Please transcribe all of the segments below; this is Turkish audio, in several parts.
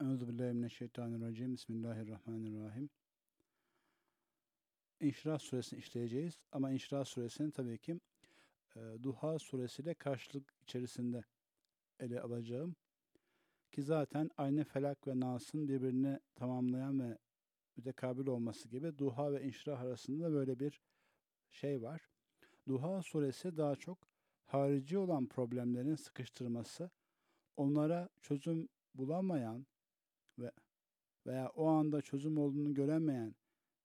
Euzubillahimineşşeytanirracim. Bismillahirrahmanirrahim. İnşirah suresini işleyeceğiz. Ama İnşirah suresini tabii ki e, Duha suresiyle karşılık içerisinde ele alacağım. Ki zaten aynı Felak ve Nas'ın birbirini tamamlayan ve mütekabil olması gibi Duha ve İnşirah arasında böyle bir şey var. Duha suresi daha çok harici olan problemlerin sıkıştırması, onlara çözüm bulamayan veya o anda çözüm olduğunu göremeyen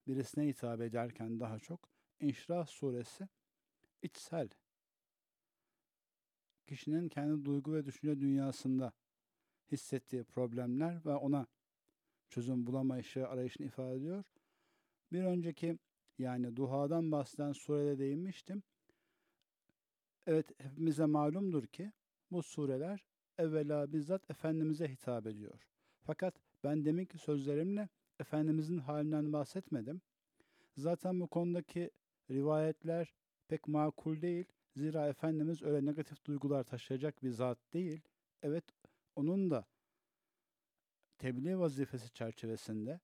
birisine hitap ederken daha çok İnşirah suresi içsel kişinin kendi duygu ve düşünce dünyasında hissettiği problemler ve ona çözüm bulamayışı arayışını ifade ediyor. Bir önceki yani duhadan bahseden surede değinmiştim. Evet hepimize malumdur ki bu sureler evvela bizzat Efendimiz'e hitap ediyor. Fakat ben deminki sözlerimle Efendimiz'in halinden bahsetmedim. Zaten bu konudaki rivayetler pek makul değil. Zira Efendimiz öyle negatif duygular taşıyacak bir zat değil. Evet onun da tebliğ vazifesi çerçevesinde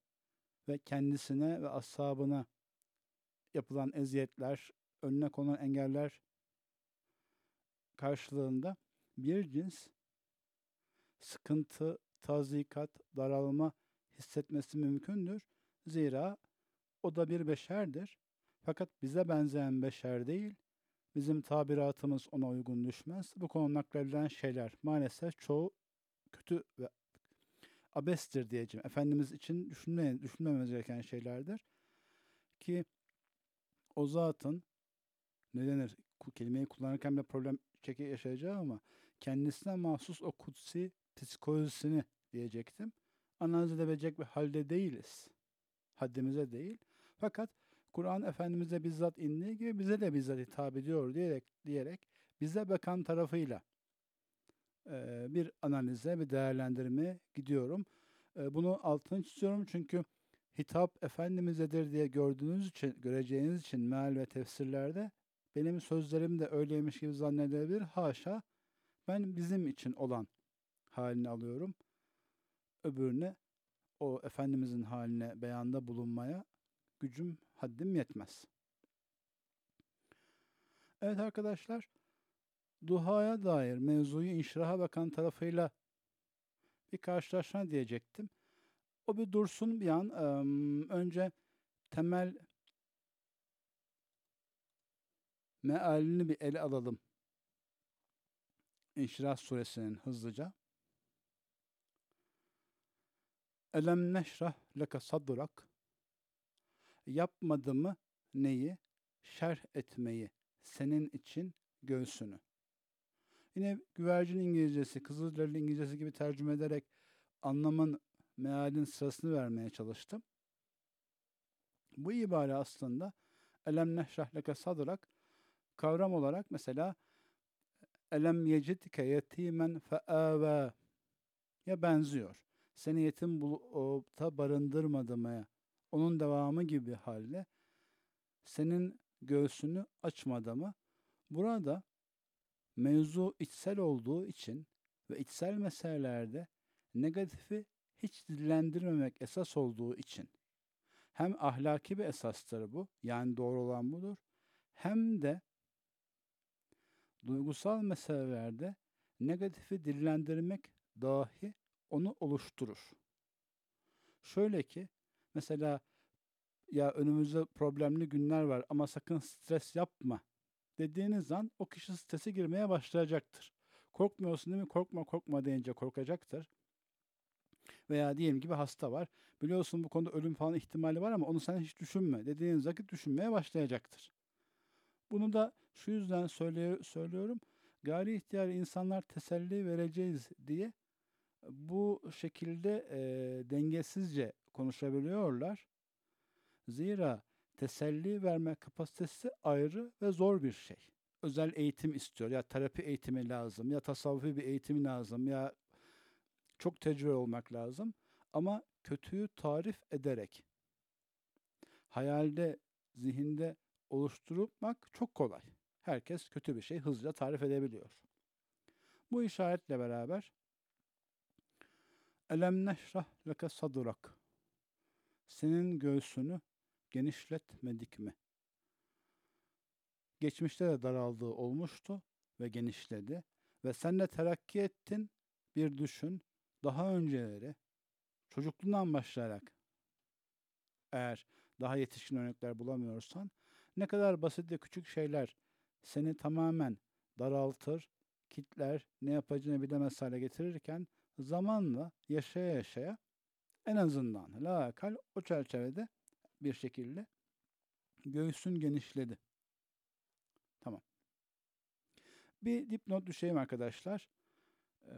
ve kendisine ve ashabına yapılan eziyetler, önüne konan engeller karşılığında bir cins sıkıntı, tazikat, daralma hissetmesi mümkündür. Zira o da bir beşerdir. Fakat bize benzeyen beşer değil, bizim tabiratımız ona uygun düşmez. Bu konu nakledilen şeyler maalesef çoğu kötü ve abestir diyeceğim. Efendimiz için düşünme, düşünmememiz gereken şeylerdir. Ki o zatın ne denir? Kelimeyi kullanırken bir problem çeki yaşayacağı ama kendisine mahsus o kutsi psikolojisini diyecektim. Analiz edebilecek bir halde değiliz. Haddimize değil. Fakat Kur'an Efendimiz'e bizzat indiği gibi bize de bizzat hitap ediyor diyerek diyerek bize bakan tarafıyla bir analize, bir değerlendirmeye gidiyorum. Bunu altını çiziyorum çünkü hitap Efendimiz'edir diye gördüğünüz için, göreceğiniz için meal ve tefsirlerde benim sözlerim de öyleymiş gibi zannedebilir. Haşa ben bizim için olan halini alıyorum. Öbürüne o Efendimizin haline beyanda bulunmaya gücüm, haddim yetmez. Evet arkadaşlar, duhaya dair mevzuyu inşiraha bakan tarafıyla bir karşılaşma diyecektim. O bir dursun bir an. Önce temel mealini bir ele alalım. İnşirah suresinin hızlıca. Elem neşrah leke sadrak Yapmadı mı neyi? Şerh etmeyi senin için göğsünü. Yine güvercin İngilizcesi, Kızılderili İngilizcesi gibi tercüme ederek anlamın mealin sırasını vermeye çalıştım. Bu ibare aslında elem neşrah leke sadrak kavram olarak mesela elem yecidke yetimen feave ya benziyor. Seni yetim bulup barındırmadı mı? Onun devamı gibi halde senin göğsünü açmadı mı? Burada mevzu içsel olduğu için ve içsel meselelerde negatifi hiç dillendirmemek esas olduğu için hem ahlaki bir esastır bu, yani doğru olan budur, hem de duygusal meselelerde negatifi dillendirmek dahi onu oluşturur. Şöyle ki, mesela ya önümüzde problemli günler var ama sakın stres yapma dediğiniz an o kişi strese girmeye başlayacaktır. Korkmuyorsun değil mi? Korkma korkma deyince korkacaktır. Veya diyelim ki bir hasta var. Biliyorsun bu konuda ölüm falan ihtimali var ama onu sen hiç düşünme dediğiniz vakit düşünmeye başlayacaktır. Bunu da şu yüzden söylüyorum. Gayri ihtiyar insanlar teselli vereceğiz diye bu şekilde e, dengesizce konuşabiliyorlar. Zira teselli verme kapasitesi ayrı ve zor bir şey. Özel eğitim istiyor. Ya terapi eğitimi lazım, ya tasavvufi bir eğitim lazım, ya çok tecrübe olmak lazım. Ama kötüyü tarif ederek hayalde, zihinde oluşturmak çok kolay. Herkes kötü bir şey hızlıca tarif edebiliyor. Bu işaretle beraber Elem neşrah leke sadrak. Senin göğsünü genişletmedik mi? Geçmişte de daraldığı olmuştu ve genişledi. Ve sen de terakki ettin. Bir düşün. Daha önceleri çocukluğundan başlayarak eğer daha yetişkin örnekler bulamıyorsan ne kadar basit ve küçük şeyler seni tamamen daraltır, kitler, ne yapacağını bilemez hale getirirken zamanla yaşaya yaşaya en azından lakal o çerçevede bir şekilde göğsün genişledi. Tamam. Bir dipnot düşeyim arkadaşlar. Ee,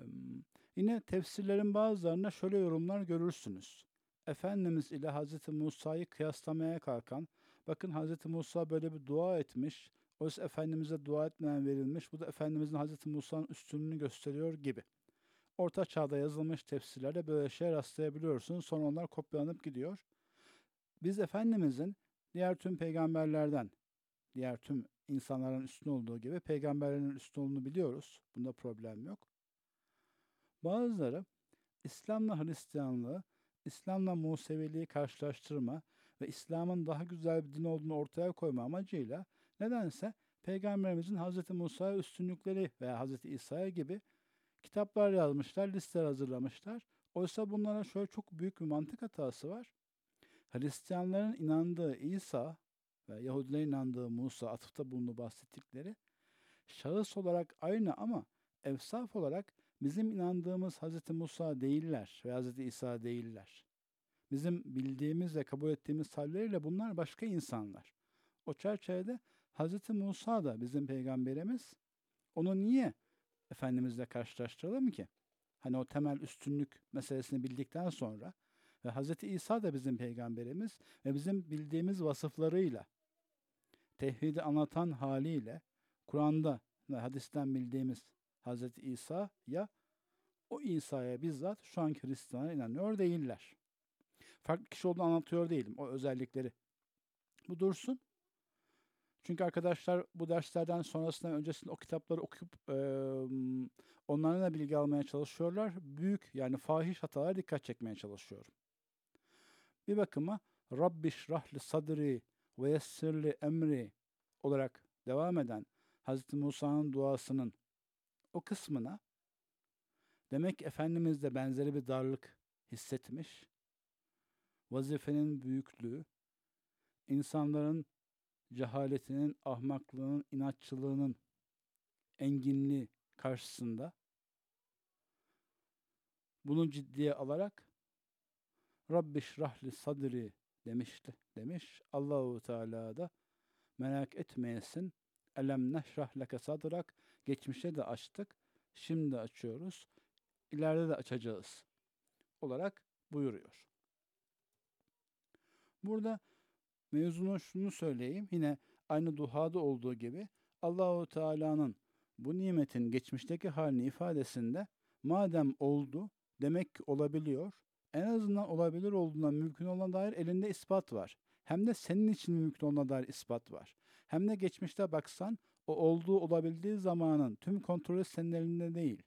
yine tefsirlerin bazılarında şöyle yorumlar görürsünüz. Efendimiz ile Hazreti Musa'yı kıyaslamaya kalkan, bakın Hazreti Musa böyle bir dua etmiş, oysa Efendimiz'e dua etmeyen verilmiş, bu da Efendimiz'in Hazreti Musa'nın üstünlüğünü gösteriyor gibi. Orta çağda yazılmış tefsirlerde böyle şey rastlayabiliyorsunuz. Sonra onlar kopyalanıp gidiyor. Biz Efendimiz'in diğer tüm peygamberlerden, diğer tüm insanların üstün olduğu gibi peygamberlerin üstün olduğunu biliyoruz. Bunda problem yok. Bazıları İslam'la Hristiyanlığı, İslam'la Museviliği karşılaştırma ve İslam'ın daha güzel bir din olduğunu ortaya koyma amacıyla nedense Peygamberimizin Hz. Musa'ya üstünlükleri veya Hz. İsa'ya gibi kitaplar yazmışlar, listeler hazırlamışlar. Oysa bunlara şöyle çok büyük bir mantık hatası var. Hristiyanların inandığı İsa ve Yahudilerin inandığı Musa, atıfta bunu bahsettikleri şahıs olarak aynı ama efsaf olarak bizim inandığımız Hz. Musa değiller ve Hz. İsa değiller. Bizim bildiğimiz ve kabul ettiğimiz halleriyle bunlar başka insanlar. O çerçevede Hz. Musa da bizim peygamberimiz. Onu niye Efendimizle karşılaştıralım ki? Hani o temel üstünlük meselesini bildikten sonra ve Hz. İsa da bizim peygamberimiz ve bizim bildiğimiz vasıflarıyla, tevhidi anlatan haliyle, Kur'an'da ve hadisten bildiğimiz Hz. İsa ya o İsa'ya bizzat şu anki Hristiyanlar inanıyor değiller. Farklı kişi olduğunu anlatıyor değilim. O özellikleri. Bu dursun. Çünkü arkadaşlar bu derslerden sonrasında öncesinde o kitapları okuyup e, onlardan da bilgi almaya çalışıyorlar. Büyük yani fahiş hatalara dikkat çekmeye çalışıyorum. Bir bakıma Rabbiş rahli sadri ve yessirli emri olarak devam eden Hz. Musa'nın duasının o kısmına demek Efendimiz de benzeri bir darlık hissetmiş. Vazifenin büyüklüğü, insanların cehaletinin, ahmaklığının, inatçılığının enginliği karşısında bunu ciddiye alarak Rabbi şrahli sadri demişti demiş. Allahu Teala da merak etmeyesin. Elem neşrah leke sadrak geçmişte de açtık. Şimdi açıyoruz. İleride de açacağız. Olarak buyuruyor. Burada mevzunu şunu söyleyeyim. Yine aynı duhada olduğu gibi Allahu Teala'nın bu nimetin geçmişteki halini ifadesinde madem oldu demek ki olabiliyor. En azından olabilir olduğuna mümkün olan dair elinde ispat var. Hem de senin için mümkün olduğuna dair ispat var. Hem de geçmişte baksan o olduğu olabildiği zamanın tüm kontrolü senin elinde değil.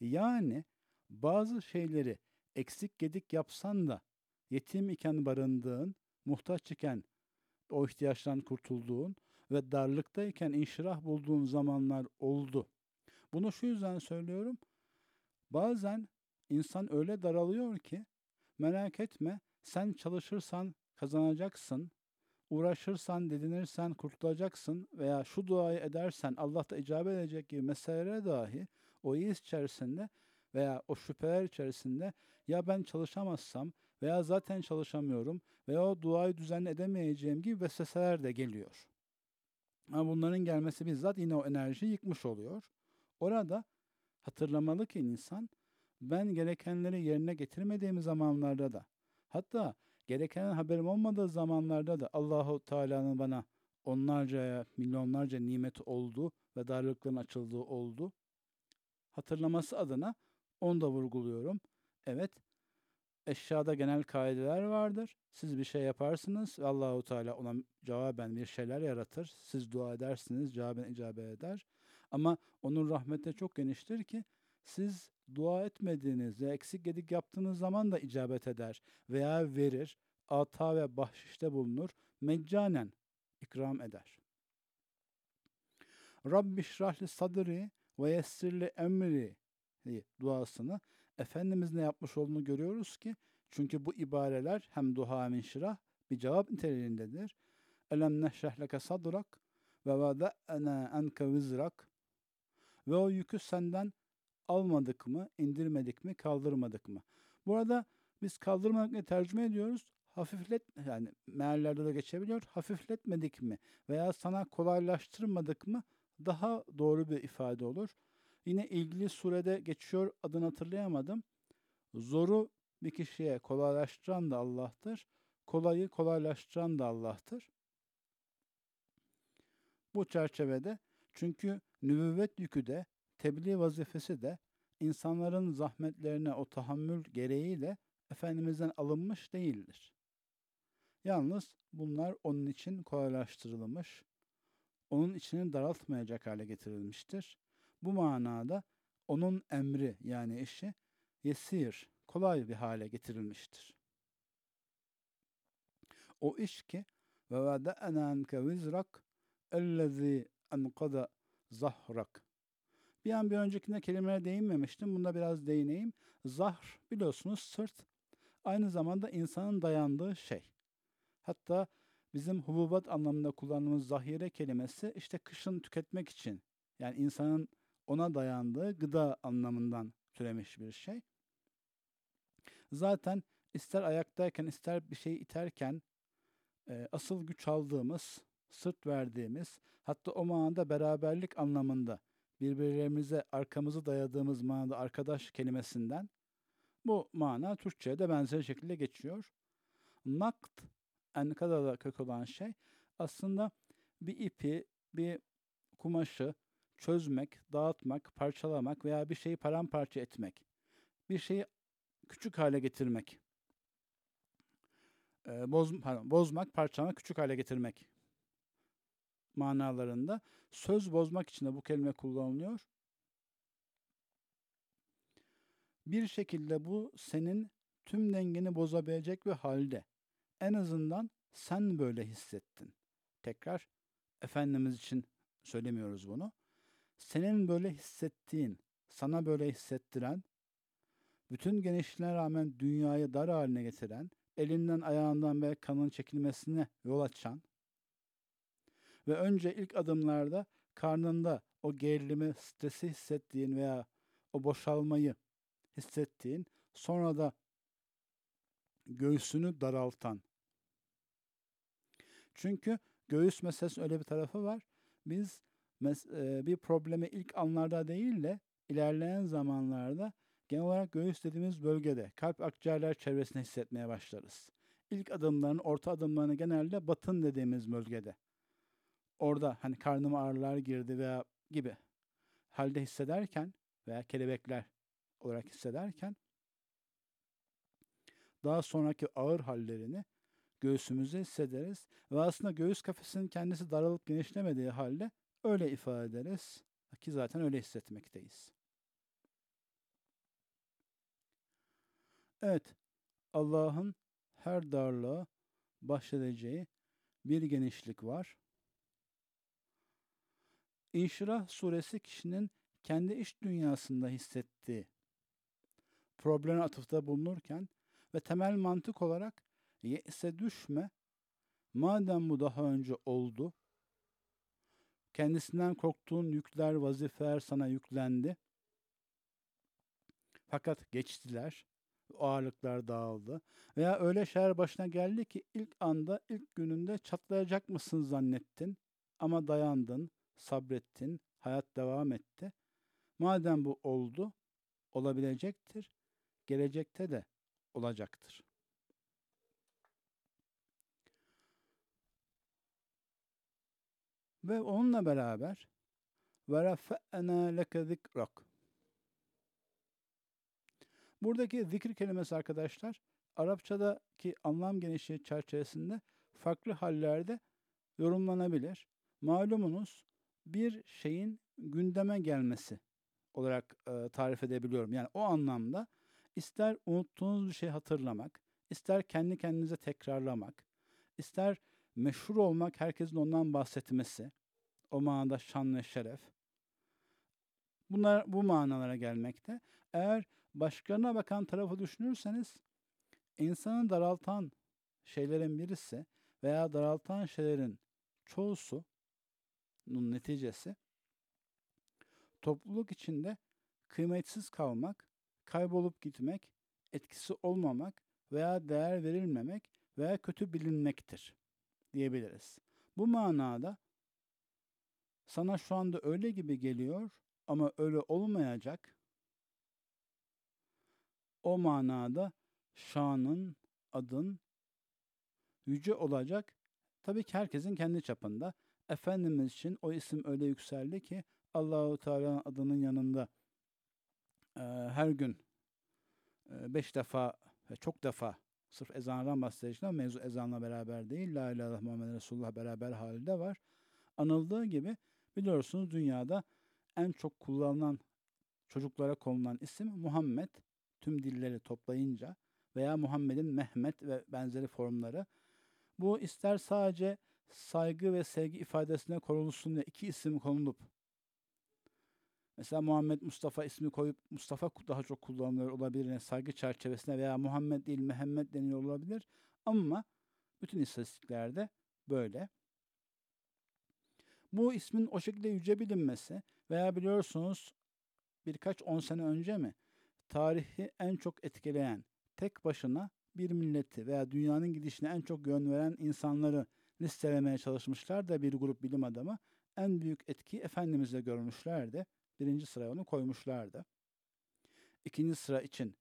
Yani bazı şeyleri eksik gedik yapsan da yetim iken barındığın, muhtaç iken o ihtiyaçtan kurtulduğun ve darlıktayken inşirah bulduğun zamanlar oldu. Bunu şu yüzden söylüyorum. Bazen insan öyle daralıyor ki merak etme sen çalışırsan kazanacaksın, uğraşırsan, dedinirsen kurtulacaksın veya şu duayı edersen Allah da icabet edecek gibi meselelere dahi o his içerisinde veya o şüpheler içerisinde ya ben çalışamazsam veya zaten çalışamıyorum veya o duayı düzenli edemeyeceğim gibi vesveseler de geliyor. Ama bunların gelmesi bizzat yine o enerjiyi yıkmış oluyor. Orada hatırlamalı ki insan ben gerekenleri yerine getirmediğim zamanlarda da hatta gereken haberim olmadığı zamanlarda da Allahu Teala'nın bana onlarca milyonlarca nimet oldu ve darlıkların açıldığı oldu. Hatırlaması adına onu da vurguluyorum. Evet, eşyada genel kaideler vardır. Siz bir şey yaparsınız Allahu Teala ona cevaben bir şeyler yaratır. Siz dua edersiniz, cevaben icabet eder. Ama onun rahmeti çok geniştir ki siz dua etmediğiniz ve eksik gedik yaptığınız zaman da icabet eder veya verir, ata ve bahşişte bulunur, meccanen ikram eder. Rabbi şrahli sadri ve yessirli emri duasını Efendimiz ne yapmış olduğunu görüyoruz ki çünkü bu ibareler hem duha hem inşirah bir cevap niteliğindedir. Elem neşreh leke sadrak ve vada'na enke vizrak ve o yükü senden almadık mı, indirmedik mi, kaldırmadık mı? Burada biz kaldırmadık diye tercüme ediyoruz. Hafiflet yani meallerde de geçebiliyor. Hafifletmedik mi veya sana kolaylaştırmadık mı daha doğru bir ifade olur. Yine ilgili surede geçiyor adını hatırlayamadım. Zoru bir kişiye kolaylaştıran da Allah'tır. Kolayı kolaylaştıran da Allah'tır. Bu çerçevede çünkü nübüvvet yükü de tebliğ vazifesi de insanların zahmetlerine o tahammül gereğiyle Efendimiz'den alınmış değildir. Yalnız bunlar onun için kolaylaştırılmış, onun içini daraltmayacak hale getirilmiştir. Bu manada onun emri yani işi yesir, kolay bir hale getirilmiştir. O iş ki ve vada'na anke vizrak ellezî enkada zahrak. Bir an bir öncekinde kelimelere değinmemiştim. Bunda biraz değineyim. Zahr biliyorsunuz sırt aynı zamanda insanın dayandığı şey. Hatta bizim hububat anlamında kullandığımız zahire kelimesi işte kışın tüketmek için yani insanın ona dayandığı gıda anlamından türemiş bir şey. Zaten ister ayaktayken ister bir şey iterken e, asıl güç aldığımız, sırt verdiğimiz hatta o manada beraberlik anlamında birbirlerimize arkamızı dayadığımız manada arkadaş kelimesinden bu mana Türkçe'ye de benzer şekilde geçiyor. Nakt enkada kök olan şey aslında bir ipi, bir kumaşı çözmek, dağıtmak, parçalamak veya bir şeyi paramparça etmek. Bir şeyi küçük hale getirmek. Ee, boz, pardon, bozmak, parçalamak, küçük hale getirmek manalarında. Söz bozmak için de bu kelime kullanılıyor. Bir şekilde bu senin tüm dengeni bozabilecek bir halde. En azından sen böyle hissettin. Tekrar Efendimiz için söylemiyoruz bunu. Senin böyle hissettiğin, sana böyle hissettiren, bütün genişliğine rağmen dünyayı dar haline getiren, elinden ayağından ve kanın çekilmesine yol açan ve önce ilk adımlarda karnında o gerilimi, stresi hissettiğin veya o boşalmayı hissettiğin, sonra da göğsünü daraltan. Çünkü göğüs meselesi öyle bir tarafı var. Biz bir problemi ilk anlarda değil de ilerleyen zamanlarda genel olarak göğüs dediğimiz bölgede kalp akciğerler çevresinde hissetmeye başlarız. İlk adımların, orta adımlarını genelde batın dediğimiz bölgede. Orada hani karnıma ağrılar girdi veya gibi halde hissederken veya kelebekler olarak hissederken daha sonraki ağır hallerini göğsümüzde hissederiz ve aslında göğüs kafesinin kendisi daralıp genişlemediği halde öyle ifade ederiz ki zaten öyle hissetmekteyiz. Evet, Allah'ın her darlığa bahşedeceği bir genişlik var. İnşirah suresi kişinin kendi iş dünyasında hissettiği probleme atıfta bulunurken ve temel mantık olarak yese düşme, madem bu daha önce oldu, kendisinden korktuğun yükler, vazifeler sana yüklendi. Fakat geçtiler, ağırlıklar dağıldı. Veya öyle şeyler başına geldi ki ilk anda, ilk gününde çatlayacak mısın zannettin ama dayandın, sabrettin, hayat devam etti. Madem bu oldu, olabilecektir, gelecekte de olacaktır. Ve onunla beraber ve rafa'na leke. Buradaki zikir kelimesi arkadaşlar Arapçadaki anlam genişliği çerçevesinde farklı hallerde yorumlanabilir. Malumunuz bir şeyin gündeme gelmesi olarak e, tarif edebiliyorum. Yani o anlamda ister unuttuğunuz bir şey hatırlamak, ister kendi kendinize tekrarlamak, ister meşhur olmak, herkesin ondan bahsetmesi, o manada şan ve şeref. Bunlar bu manalara gelmekte. Eğer başkalarına bakan tarafı düşünürseniz insanı daraltan şeylerin birisi veya daraltan şeylerin çoğusunun neticesi topluluk içinde kıymetsiz kalmak, kaybolup gitmek, etkisi olmamak veya değer verilmemek veya kötü bilinmektir diyebiliriz. Bu manada sana şu anda öyle gibi geliyor ama öyle olmayacak. O manada şanın, adın yüce olacak. Tabii ki herkesin kendi çapında. Efendimiz için o isim öyle yükseldi ki Allahu Teala'nın adının yanında e, her gün e, beş defa ve çok defa sırf ezandan bahsedeceğim ama mevzu ezanla beraber değil. La ilahe Muhammed Resulullah beraber halde var. Anıldığı gibi biliyorsunuz dünyada en çok kullanılan çocuklara konulan isim Muhammed. Tüm dilleri toplayınca veya Muhammed'in Mehmet ve benzeri formları. Bu ister sadece saygı ve sevgi ifadesine konulsun diye iki isim konulup Mesela Muhammed Mustafa ismi koyup Mustafa daha çok kullanılıyor olabilir. Yani saygı çerçevesinde veya Muhammed değil Mehmet deniyor olabilir. Ama bütün istatistiklerde böyle. Bu ismin o şekilde yüce bilinmesi veya biliyorsunuz birkaç on sene önce mi tarihi en çok etkileyen tek başına bir milleti veya dünyanın gidişine en çok yön veren insanları listelemeye çalışmışlar da bir grup bilim adamı en büyük etki Efendimiz'de görmüşlerdi. Birinci sıraya onu koymuşlardı. İkinci sıra için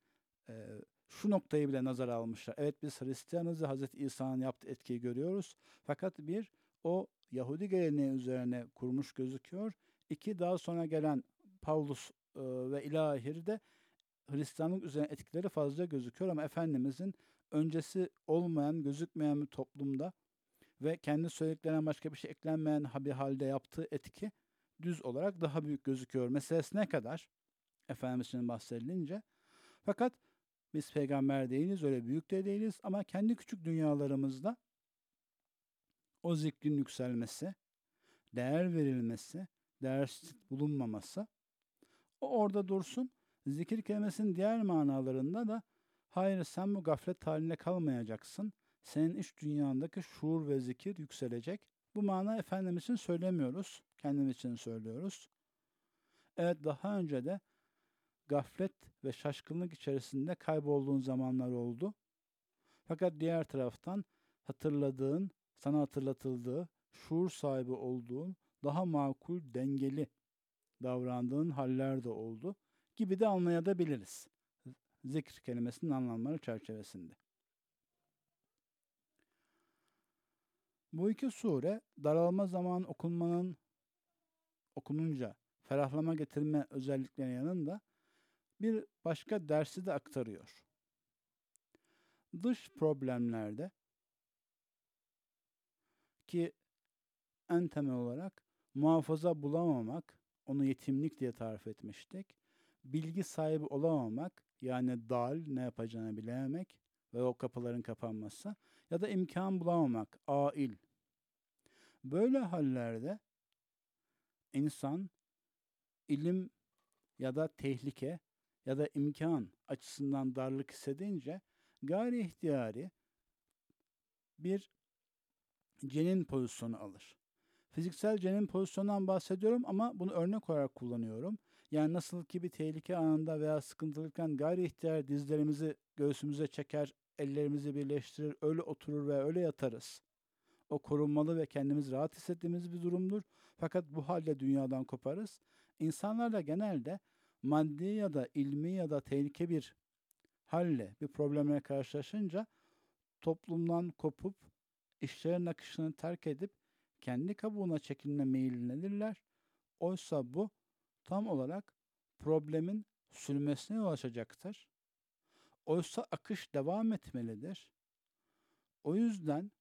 e, şu noktayı bile nazara almışlar. Evet biz Hristiyanız ve Hazreti İsa'nın yaptığı etkiyi görüyoruz. Fakat bir, o Yahudi geleneği üzerine kurmuş gözüküyor. İki, daha sonra gelen Paulus e, ve İlahir'de Hristiyanlık üzerine etkileri fazla gözüküyor ama Efendimizin öncesi olmayan, gözükmeyen bir toplumda ve kendi söylediklerine başka bir şey eklenmeyen bir halde yaptığı etki düz olarak daha büyük gözüküyor. Meselesi ne kadar? Efendimiz'in bahsedilince. Fakat biz peygamber değiliz, öyle büyük de değiliz ama kendi küçük dünyalarımızda o zikrin yükselmesi, değer verilmesi, değersizlik bulunmaması o orada dursun. Zikir kelimesinin diğer manalarında da hayır sen bu gaflet haline kalmayacaksın. Senin iç dünyandaki şuur ve zikir yükselecek. Bu mana Efendimiz için söylemiyoruz. Kendimiz için söylüyoruz. Evet daha önce de gaflet ve şaşkınlık içerisinde kaybolduğun zamanlar oldu. Fakat diğer taraftan hatırladığın, sana hatırlatıldığı, şuur sahibi olduğun, daha makul, dengeli davrandığın haller de oldu gibi de anlayabiliriz. Zikr kelimesinin anlamları çerçevesinde. Bu iki sure daralma zaman okunmanın okununca ferahlama getirme özelliklerinin yanında bir başka dersi de aktarıyor. Dış problemlerde ki en temel olarak muhafaza bulamamak, onu yetimlik diye tarif etmiştik. Bilgi sahibi olamamak, yani dal, ne yapacağını bilememek ve o kapıların kapanması ya da imkan bulamamak, ail. Böyle hallerde insan ilim ya da tehlike ya da imkan açısından darlık hissedince gayri ihtiyari bir cenin pozisyonu alır. Fiziksel cenin pozisyonundan bahsediyorum ama bunu örnek olarak kullanıyorum. Yani nasıl ki bir tehlike anında veya sıkıntılıyken gayri ihtiyar dizlerimizi göğsümüze çeker, ellerimizi birleştirir, öyle oturur ve öyle yatarız. O korunmalı ve kendimizi rahat hissettiğimiz bir durumdur. Fakat bu halde dünyadan koparız. İnsanlar da genelde maddi ya da ilmi ya da tehlike bir halle, bir problemle karşılaşınca toplumdan kopup işlerin akışını terk edip kendi kabuğuna çekilme meyillenirler. Oysa bu tam olarak problemin sürmesine yol açacaktır. Oysa akış devam etmelidir. O yüzden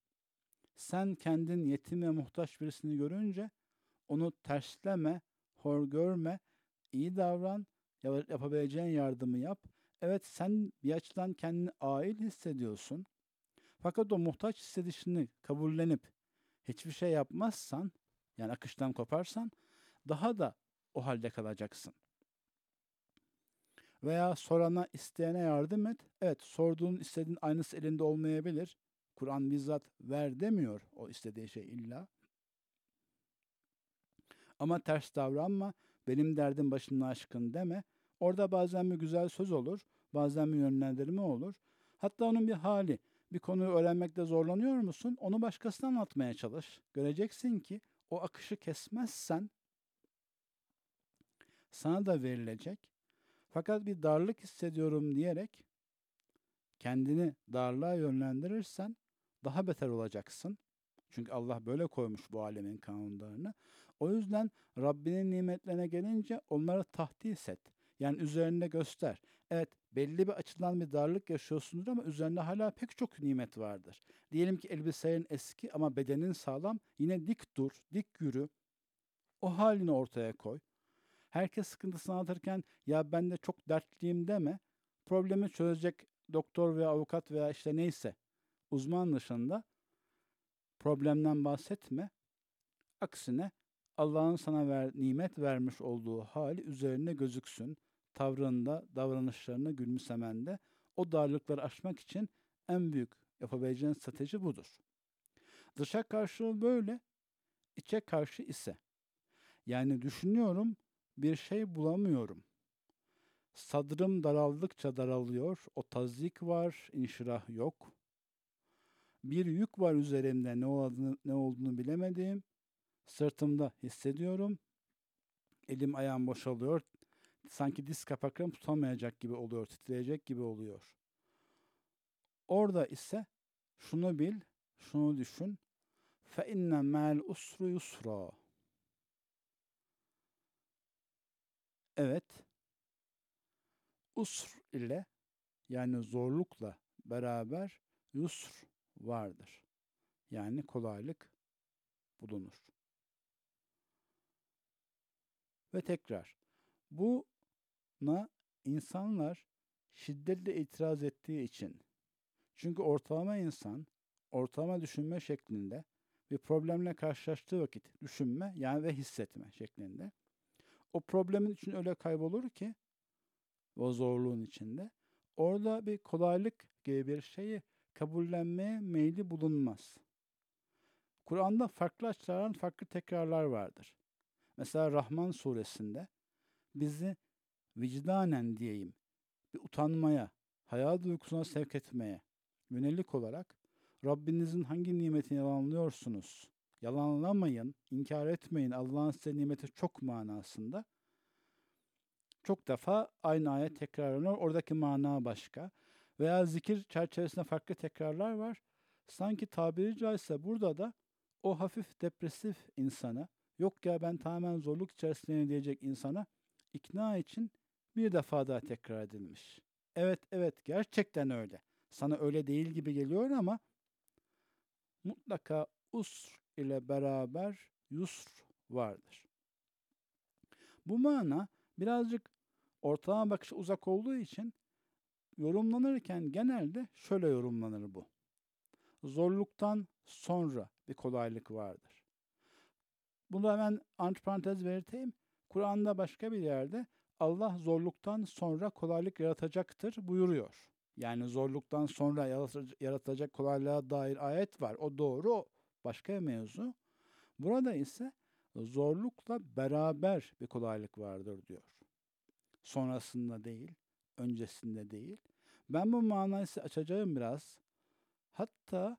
sen kendin yetim ve muhtaç birisini görünce onu tersleme, hor görme, iyi davran, yapabileceğin yardımı yap. Evet sen bir açıdan kendini ail hissediyorsun. Fakat o muhtaç hissedişini kabullenip hiçbir şey yapmazsan, yani akıştan koparsan daha da o halde kalacaksın. Veya sorana, isteyene yardım et. Evet, sorduğun, istediğin aynısı elinde olmayabilir. Kur'an bizzat ver demiyor o istediği şey illa. Ama ters davranma, benim derdim başımın aşkın deme. Orada bazen bir güzel söz olur, bazen bir yönlendirme olur. Hatta onun bir hali, bir konuyu öğrenmekte zorlanıyor musun? Onu başkasına anlatmaya çalış. Göreceksin ki o akışı kesmezsen sana da verilecek. Fakat bir darlık hissediyorum diyerek kendini darlığa yönlendirirsen daha beter olacaksın. Çünkü Allah böyle koymuş bu alemin kanunlarını. O yüzden Rabbinin nimetlerine gelince onları tahdis et. Yani üzerinde göster. Evet belli bir açıdan bir darlık yaşıyorsundur ama üzerinde hala pek çok nimet vardır. Diyelim ki elbiselerin eski ama bedenin sağlam. Yine dik dur, dik yürü. O halini ortaya koy. Herkes sıkıntısını anlatırken ya ben de çok dertliyim deme. Problemi çözecek doktor veya avukat veya işte neyse uzman dışında problemden bahsetme. Aksine Allah'ın sana ver, nimet vermiş olduğu hali üzerine gözüksün. Tavrında, davranışlarında, gülümsemende o darlıkları aşmak için en büyük yapabileceğin strateji budur. Dışa karşı böyle, içe karşı ise. Yani düşünüyorum, bir şey bulamıyorum. Sadrım daraldıkça daralıyor, o tazik var, inşirah yok. Bir yük var üzerimde ne olduğunu, ne olduğunu bilemedim. Sırtımda hissediyorum. Elim ayağım boşalıyor. Sanki diz kapaklarım tutamayacak gibi oluyor, titreyecek gibi oluyor. Orada ise şunu bil, şunu düşün. Fe inne mel usru Evet, usr ile yani zorlukla beraber yusr vardır. Yani kolaylık bulunur. Ve tekrar buna insanlar şiddetle itiraz ettiği için çünkü ortalama insan ortalama düşünme şeklinde bir problemle karşılaştığı vakit düşünme yani ve hissetme şeklinde o problemin için öyle kaybolur ki o zorluğun içinde orada bir kolaylık gibi bir şeyi kabullenmeye meyli bulunmaz. Kur'an'da farklı açılardan farklı tekrarlar vardır. Mesela Rahman suresinde bizi vicdanen diyeyim bir utanmaya, hayal duygusuna sevk etmeye yönelik olarak Rabbinizin hangi nimetini yalanlıyorsunuz? Yalanlamayın, inkar etmeyin. Allah'ın size nimeti çok manasında. Çok defa aynı ayet tekrarlanıyor. Oradaki mana başka. Veya zikir çerçevesinde farklı tekrarlar var. Sanki tabiri caizse burada da o hafif depresif insana, yok ya ben tamamen zorluk içerisindeyim diyecek insana ikna için bir defa daha tekrar edilmiş. Evet evet gerçekten öyle. Sana öyle değil gibi geliyor ama mutlaka usr ile beraber yusr vardır. Bu mana birazcık ortalama bakışa uzak olduğu için yorumlanırken genelde şöyle yorumlanır bu. Zorluktan sonra bir kolaylık vardır. Bunu hemen antiparantez belirteyim. Kur'an'da başka bir yerde Allah zorluktan sonra kolaylık yaratacaktır buyuruyor. Yani zorluktan sonra yaratacak kolaylığa dair ayet var. O doğru, başka bir mevzu. Burada ise zorlukla beraber bir kolaylık vardır diyor. Sonrasında değil, öncesinde değil. Ben bu manayı açacağım biraz. Hatta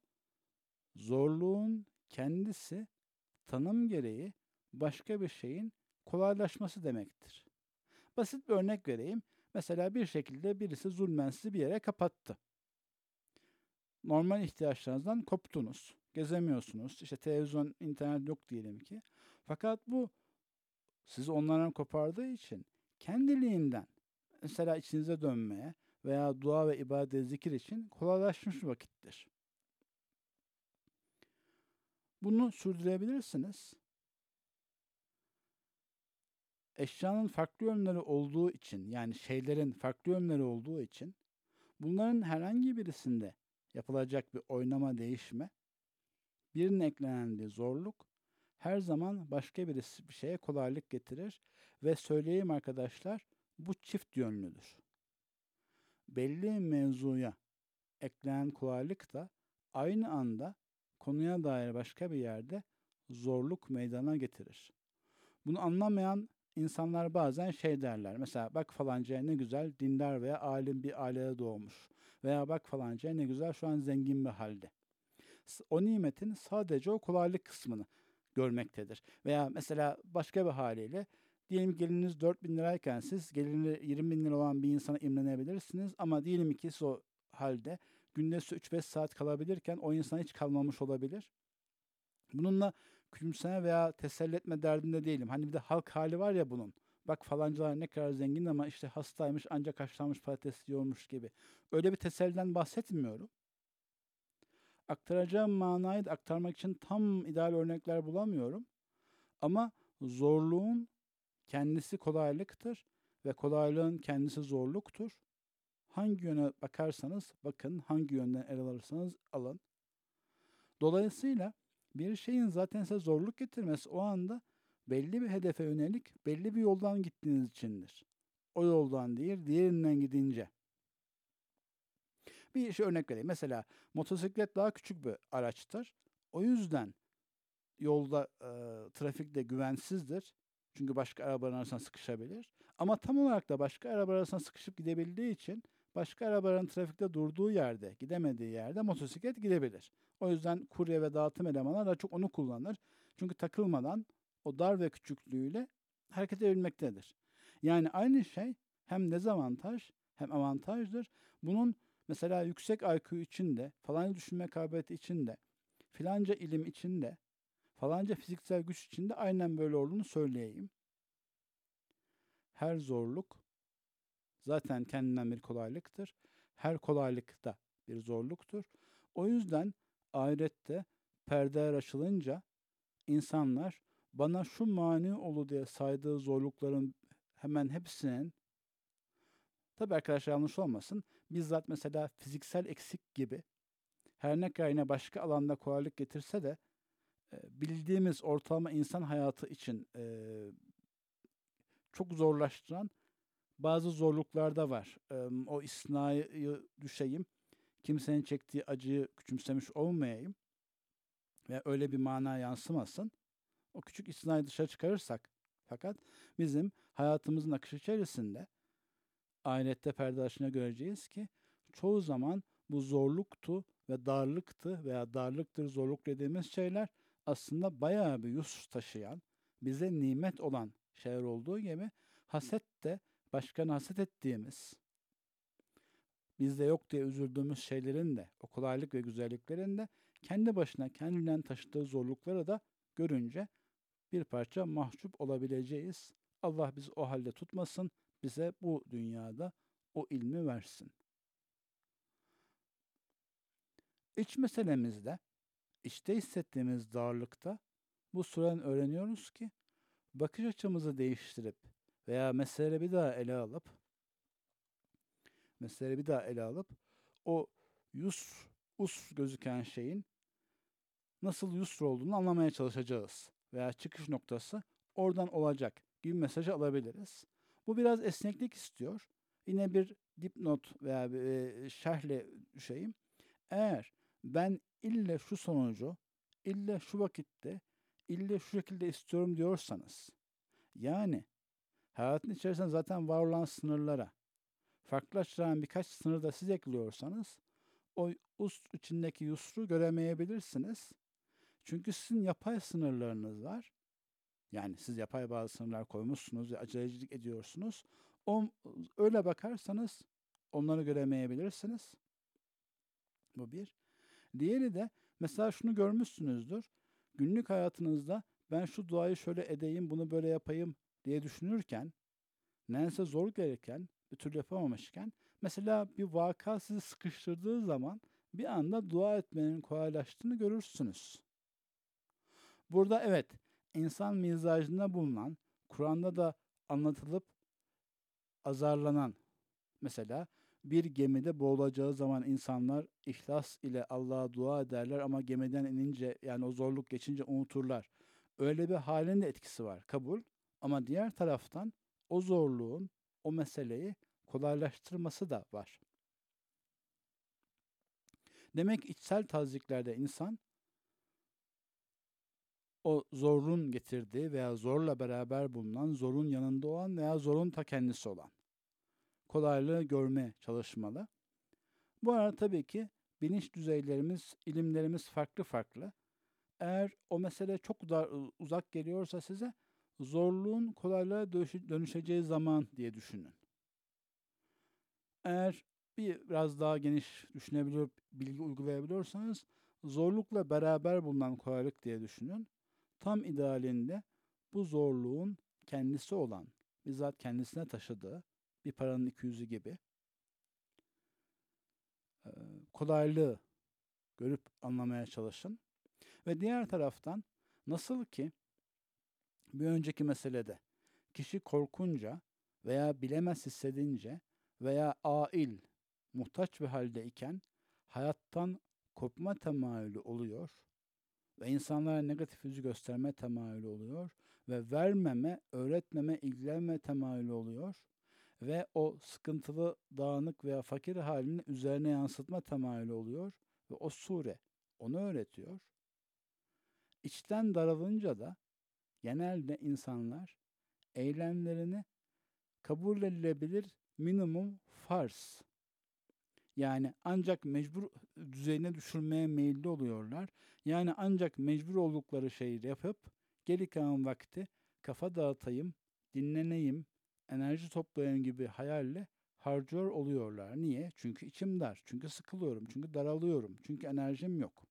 zorluğun kendisi tanım gereği başka bir şeyin kolaylaşması demektir. Basit bir örnek vereyim. Mesela bir şekilde birisi zulmen bir yere kapattı. Normal ihtiyaçlarınızdan koptunuz. Gezemiyorsunuz. İşte televizyon, internet yok diyelim ki. Fakat bu sizi onlardan kopardığı için kendiliğinden mesela içinize dönmeye veya dua ve ibadet zikir için kolaylaşmış vakittir. Bunu sürdürebilirsiniz. eşyanın farklı yönleri olduğu için yani şeylerin farklı yönleri olduğu için bunların herhangi birisinde yapılacak bir oynama değişme birine eklenen bir zorluk her zaman başka bir şeye kolaylık getirir ve söyleyeyim arkadaşlar bu çift yönlüdür. Belli mevzuya eklenen kolaylık da aynı anda konuya dair başka bir yerde zorluk meydana getirir. Bunu anlamayan insanlar bazen şey derler. Mesela bak falancaya ne güzel dindar veya alim bir ailede doğmuş. Veya bak falancaya ne güzel şu an zengin bir halde. O nimetin sadece o kolaylık kısmını görmektedir. Veya mesela başka bir haliyle diyelim geliriniz 4 bin lirayken siz geliri 20 bin lira olan bir insana imrenebilirsiniz ama diyelim ki siz o halde günde 3-5 saat kalabilirken o insan hiç kalmamış olabilir. Bununla küçümseme veya teselli etme derdinde değilim. Hani bir de halk hali var ya bunun. Bak falancılar ne kadar zengin ama işte hastaymış ancak haşlanmış patates yiyormuş gibi. Öyle bir teselliden bahsetmiyorum. Aktaracağım manayı da aktarmak için tam ideal örnekler bulamıyorum. Ama zorluğun kendisi kolaylıktır ve kolaylığın kendisi zorluktur. Hangi yöne bakarsanız bakın, hangi yönden el alırsanız alın. Dolayısıyla bir şeyin zaten size zorluk getirmesi o anda belli bir hedefe yönelik belli bir yoldan gittiğiniz içindir. O yoldan değil, diğerinden gidince. Bir şey örnek vereyim. Mesela motosiklet daha küçük bir araçtır. O yüzden yolda e, trafikte güvensizdir. Çünkü başka arabaların arasına sıkışabilir. Ama tam olarak da başka araba arasına sıkışıp gidebildiği için başka arabaların trafikte durduğu yerde, gidemediği yerde motosiklet gidebilir. O yüzden kurye ve dağıtım elemanlar da çok onu kullanır. Çünkü takılmadan o dar ve küçüklüğüyle hareket edebilmektedir. Yani aynı şey hem dezavantaj hem avantajdır. Bunun mesela yüksek IQ için de, falanca düşünme kabiliyeti için de, filanca ilim için de, falanca fiziksel güç için de aynen böyle olduğunu söyleyeyim. Her zorluk zaten kendinden bir kolaylıktır. Her kolaylık da bir zorluktur. O yüzden ahirette perdeler açılınca insanlar bana şu mani olu diye saydığı zorlukların hemen hepsinin tabi arkadaşlar yanlış olmasın bizzat mesela fiziksel eksik gibi her ne kadar yine başka alanda kolaylık getirse de bildiğimiz ortalama insan hayatı için çok zorlaştıran bazı zorluklar da var. O isnayı düşeyim kimsenin çektiği acıyı küçümsemiş olmayayım ve öyle bir mana yansımasın. O küçük istinayı dışarı çıkarırsak fakat bizim hayatımızın akışı içerisinde ahirette perde göreceğiz ki çoğu zaman bu zorluktu ve darlıktı veya darlıktır zorluk dediğimiz şeyler aslında bayağı bir yus taşıyan, bize nimet olan şeyler olduğu gibi haset de başkana haset ettiğimiz, bizde yok diye üzüldüğümüz şeylerin de, o kolaylık ve güzelliklerin de kendi başına kendinden taşıdığı zorlukları da görünce bir parça mahcup olabileceğiz. Allah bizi o halde tutmasın, bize bu dünyada o ilmi versin. İç meselemizde, içte hissettiğimiz darlıkta bu sureden öğreniyoruz ki bakış açımızı değiştirip veya mesele bir daha ele alıp meseleleri bir daha ele alıp o yus, us gözüken şeyin nasıl yusr olduğunu anlamaya çalışacağız. Veya çıkış noktası oradan olacak gibi mesajı alabiliriz. Bu biraz esneklik istiyor. Yine bir dipnot veya bir şerhle düşeyim. Eğer ben ille şu sonucu, ille şu vakitte, ille şu şekilde istiyorum diyorsanız, yani hayatın içerisinde zaten var olan sınırlara, farklılaştıran birkaç sınır da siz ekliyorsanız o ust içindeki yusru göremeyebilirsiniz. Çünkü sizin yapay sınırlarınız var. Yani siz yapay bazı sınırlar koymuşsunuz ve acelecilik ediyorsunuz. O, öyle bakarsanız onları göremeyebilirsiniz. Bu bir. Diğeri de mesela şunu görmüşsünüzdür. Günlük hayatınızda ben şu duayı şöyle edeyim, bunu böyle yapayım diye düşünürken, nedense zor gelirken bir türlü yapamamışken mesela bir vaka sizi sıkıştırdığı zaman bir anda dua etmenin kolaylaştığını görürsünüz. Burada evet insan mizacında bulunan Kur'an'da da anlatılıp azarlanan mesela bir gemide boğulacağı zaman insanlar ihlas ile Allah'a dua ederler ama gemiden inince yani o zorluk geçince unuturlar. Öyle bir halin de etkisi var kabul ama diğer taraftan o zorluğun o meseleyi kolaylaştırması da var. Demek içsel taziklerde insan o zorun getirdiği veya zorla beraber bulunan, zorun yanında olan veya zorun ta kendisi olan kolaylığı görmeye çalışmalı. Bu arada tabii ki bilinç düzeylerimiz, ilimlerimiz farklı farklı. Eğer o mesele çok dar, uzak geliyorsa size zorluğun kolaylığa dönüşeceği zaman diye düşünün. Eğer biraz daha geniş düşünebiliyor, bilgi uygulayabiliyorsanız zorlukla beraber bulunan kolaylık diye düşünün. Tam idealinde bu zorluğun kendisi olan, bizzat kendisine taşıdığı bir paranın iki yüzü gibi kolaylığı görüp anlamaya çalışın. Ve diğer taraftan nasıl ki bir önceki meselede kişi korkunca veya bilemez hissedince veya ail, muhtaç bir halde iken hayattan kopma temayülü oluyor ve insanlara negatif yüzü gösterme temayülü oluyor ve vermeme, öğretmeme, ilgilenme temayülü oluyor ve o sıkıntılı, dağınık veya fakir halini üzerine yansıtma temayülü oluyor ve o sure onu öğretiyor. İçten daralınca da genelde insanlar eylemlerini kabul edilebilir minimum farz yani ancak mecbur düzeyine düşürmeye meyilli oluyorlar. Yani ancak mecbur oldukları şeyi yapıp geri kalan vakti kafa dağıtayım, dinleneyim, enerji toplayayım gibi hayalle harcıyor oluyorlar. Niye? Çünkü içim dar, çünkü sıkılıyorum, çünkü daralıyorum, çünkü enerjim yok.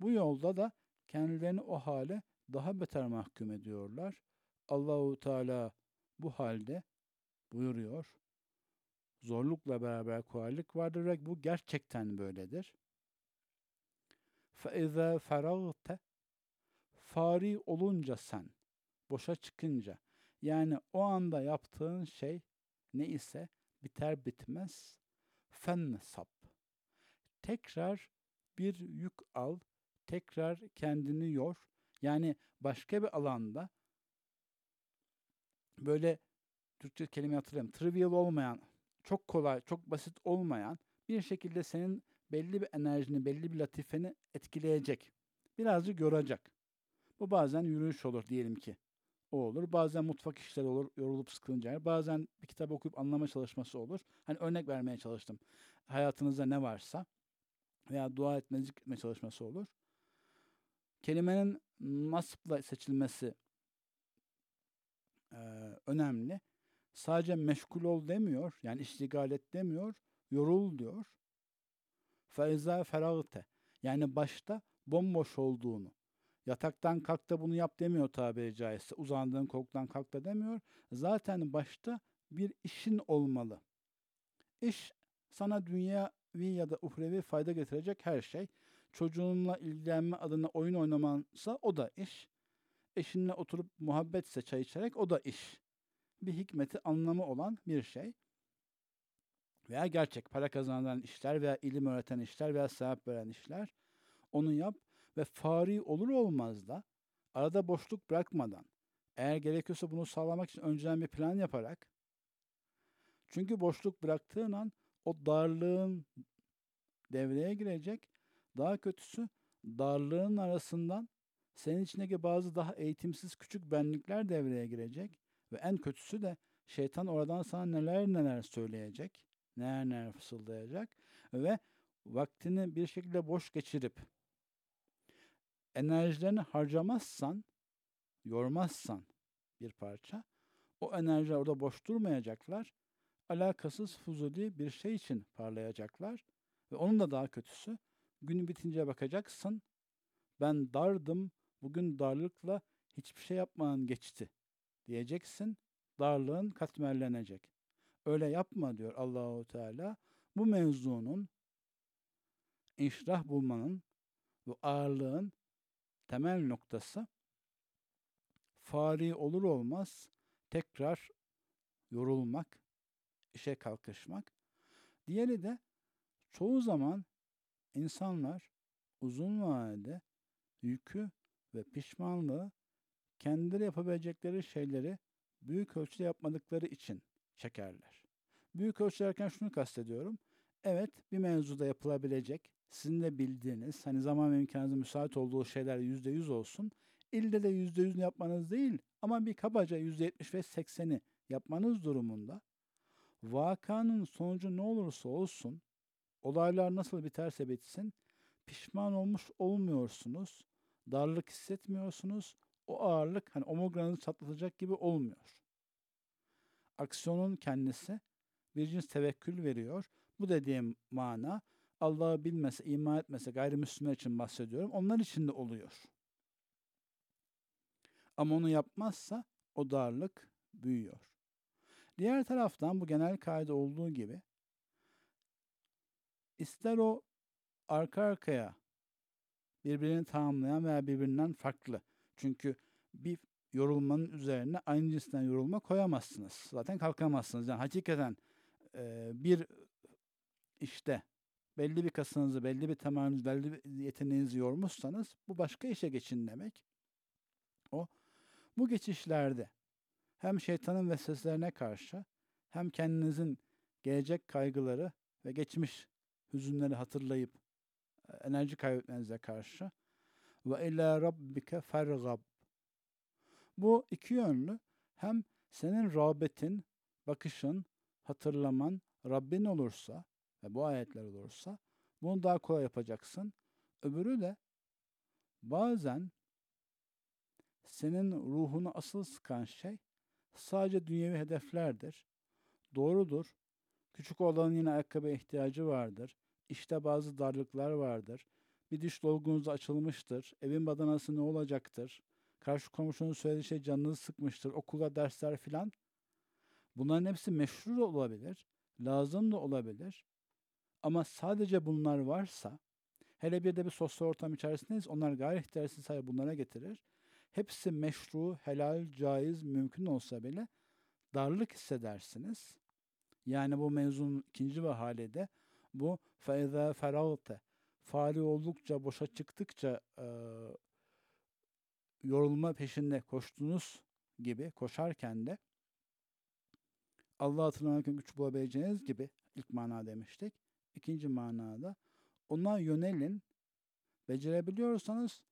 Bu yolda da kendilerini o hale daha beter mahkum ediyorlar. Allahu Teala bu halde buyuruyor Zorlukla beraber kolaylık vardır ve bu gerçekten böyledir. فَاِذَا فَرَغْتَ Fari olunca sen, boşa çıkınca, yani o anda yaptığın şey ne ise biter bitmez fen sap. Tekrar bir yük al, tekrar kendini yor. Yani başka bir alanda böyle Türkçe kelime hatırlayayım. Trivial olmayan, çok kolay, çok basit olmayan bir şekilde senin belli bir enerjini, belli bir latifeni etkileyecek. Birazcık yoracak. Bu bazen yürüyüş olur diyelim ki. O olur. Bazen mutfak işleri olur, yorulup sıkılınca. Bazen bir kitap okuyup anlama çalışması olur. Hani örnek vermeye çalıştım. Hayatınızda ne varsa veya dua etme, çalışması olur. Kelimenin nasipla seçilmesi e, önemli. Sadece meşgul ol demiyor. Yani iştigal et demiyor. Yorul diyor. Feiza feragte. Yani başta bomboş olduğunu, yataktan kalk da bunu yap demiyor tabiri caizse. Uzandığın koltuktan kalk da demiyor. Zaten başta bir işin olmalı. İş sana dünyavi ya da uhrevi fayda getirecek her şey. Çocuğunla ilgilenme adına oyun oynamansa o da iş. Eşinle oturup muhabbetse çay içerek o da iş. Bir hikmeti anlamı olan bir şey veya gerçek para kazanan işler veya ilim öğreten işler veya sevap veren işler onu yap ve fari olur olmaz da arada boşluk bırakmadan eğer gerekiyorsa bunu sağlamak için önceden bir plan yaparak çünkü boşluk bıraktığın an o darlığın devreye girecek. Daha kötüsü darlığın arasından senin içindeki bazı daha eğitimsiz küçük benlikler devreye girecek. Ve en kötüsü de şeytan oradan sana neler neler söyleyecek neler neler fısıldayacak ve vaktini bir şekilde boş geçirip enerjilerini harcamazsan, yormazsan bir parça, o enerjiler orada boş durmayacaklar. Alakasız fuzuli bir şey için parlayacaklar. Ve onun da daha kötüsü, günü bitince bakacaksın, ben dardım, bugün darlıkla hiçbir şey yapmadan geçti diyeceksin. Darlığın katmerlenecek. Öyle yapma diyor Allahu Teala. Bu mevzunun inşirah bulmanın bu ağırlığın temel noktası fari olur olmaz tekrar yorulmak, işe kalkışmak. Diğeri de çoğu zaman insanlar uzun vadede yükü ve pişmanlığı kendileri yapabilecekleri şeyleri büyük ölçüde yapmadıkları için çekerler. Büyük ölçü derken şunu kastediyorum. Evet bir mevzuda yapılabilecek, sizin de bildiğiniz, hani zaman ve imkanınızın müsait olduğu şeyler yüzde yüz olsun. İlle de yüzde yüz yapmanız değil ama bir kabaca yüzde yetmiş ve sekseni yapmanız durumunda vakanın sonucu ne olursa olsun, olaylar nasıl biterse bitsin, pişman olmuş olmuyorsunuz, darlık hissetmiyorsunuz, o ağırlık hani omurganızı çatlatacak gibi olmuyor. Aksiyonun kendisi bir cins tevekkül veriyor. Bu dediğim mana Allah'ı bilmese, iman etmese gayrimüslimler için bahsediyorum. Onlar için de oluyor. Ama onu yapmazsa o darlık büyüyor. Diğer taraftan bu genel kaide olduğu gibi ister o arka arkaya birbirini tamamlayan veya birbirinden farklı. Çünkü bir yorulmanın üzerine aynı cinsten yorulma koyamazsınız. Zaten kalkamazsınız. Yani hakikaten e, bir işte belli bir kasınızı, belli bir temayülünüzü, belli bir yeteneğinizi yormuşsanız bu başka işe geçin demek. O bu geçişlerde hem şeytanın vesveselerine karşı hem kendinizin gelecek kaygıları ve geçmiş hüzünleri hatırlayıp enerji kaybetmenize karşı ve ila rabbike fergab. Bu iki yönlü hem senin rağbetin, bakışın, hatırlaman Rabbin olursa ve bu ayetler olursa bunu daha kolay yapacaksın. Öbürü de bazen senin ruhunu asıl sıkan şey sadece dünyevi hedeflerdir. Doğrudur. Küçük olanın yine ayakkabı ihtiyacı vardır. İşte bazı darlıklar vardır. Bir diş dolgunuz açılmıştır. Evin badanası ne olacaktır? Karşı komşunun söylediği şey canınızı sıkmıştır. Okula dersler filan. Bunların hepsi meşru da olabilir. Lazım da olabilir. Ama sadece bunlar varsa, hele bir de bir sosyal ortam içerisindeyiz, onlar gayri ihtiyarsiz sayı bunlara getirir. Hepsi meşru, helal, caiz, mümkün olsa bile darlık hissedersiniz. Yani bu mevzunun ikinci ve halede bu feiza feralte faali oldukça, boşa çıktıkça e, yorulma peşinde koştuğunuz gibi koşarken de Allah hatırlamakın güç bulabileceğiniz gibi ilk mana demiştik. İkinci manada ona yönelin. Becerebiliyorsanız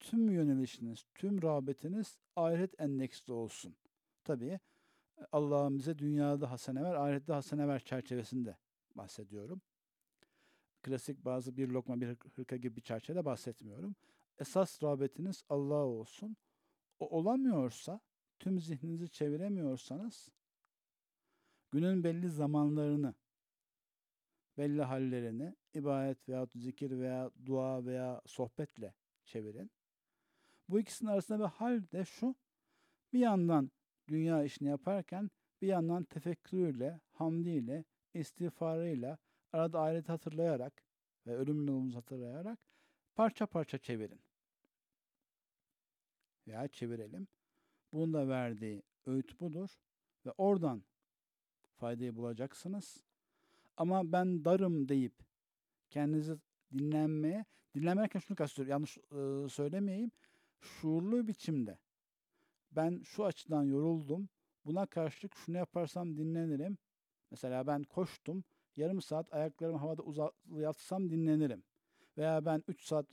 tüm yönelişiniz, tüm rağbetiniz ahiret endeksli olsun. Tabii Allah'ın bize dünyada hasene ver, ahirette hasene ver çerçevesinde bahsediyorum. Klasik bazı bir lokma bir hırka gibi bir çerçevede bahsetmiyorum. Esas rağbetiniz Allah'a olsun. O olamıyorsa, tüm zihninizi çeviremiyorsanız günün belli zamanlarını, belli hallerini ibadet veya zikir veya dua veya sohbetle çevirin. Bu ikisinin arasında bir hal de şu. Bir yandan dünya işini yaparken bir yandan tefekkürüyle, hamdiyle, istiğfarıyla, arada ahiret hatırlayarak ve ölüm yolumuzu hatırlayarak parça parça çevirin. Veya çevirelim. Bunun da verdiği öğüt budur ve oradan faydayı bulacaksınız. Ama ben darım deyip kendinizi dinlenmeye, dinlemerken şunu kastediyorum, yanlış e, söylemeyeyim. Şuurlu biçimde ben şu açıdan yoruldum, buna karşılık şunu yaparsam dinlenirim. Mesela ben koştum, yarım saat ayaklarımı havada uzatsam dinlenirim. Veya ben 3 saat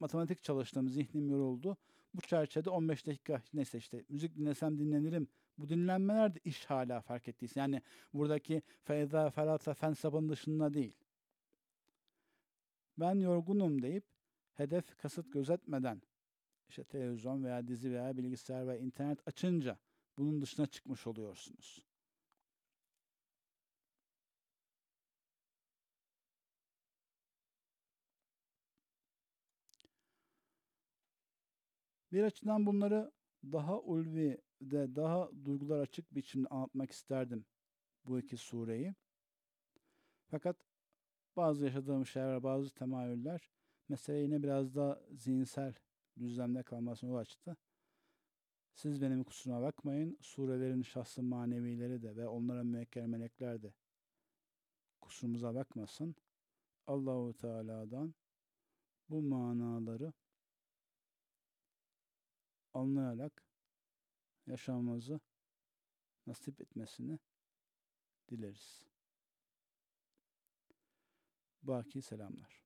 matematik çalıştım, zihnim yoruldu. Bu çerçevede 15 dakika neyse işte müzik dinlesem dinlenirim. Bu dinlenmeler de iş hala fark ettiyse. Yani buradaki feyza ferata fen sabın dışında değil. Ben yorgunum deyip hedef kasıt gözetmeden işte televizyon veya dizi veya bilgisayar ve internet açınca bunun dışına çıkmış oluyorsunuz. Bir açıdan bunları daha ulvi de daha duygular açık biçimde anlatmak isterdim bu iki sureyi. Fakat bazı yaşadığım şeyler, bazı temayüller mesele yine biraz daha zihinsel düzlemde kalmasını yol açtı. Siz benim kusuruma bakmayın. Surelerin şahsı manevileri de ve onlara müekkel melekler de kusurumuza bakmasın. Allahu Teala'dan bu manaları anlayarak yaşamamızı nasip etmesini dileriz. Baki selamlar.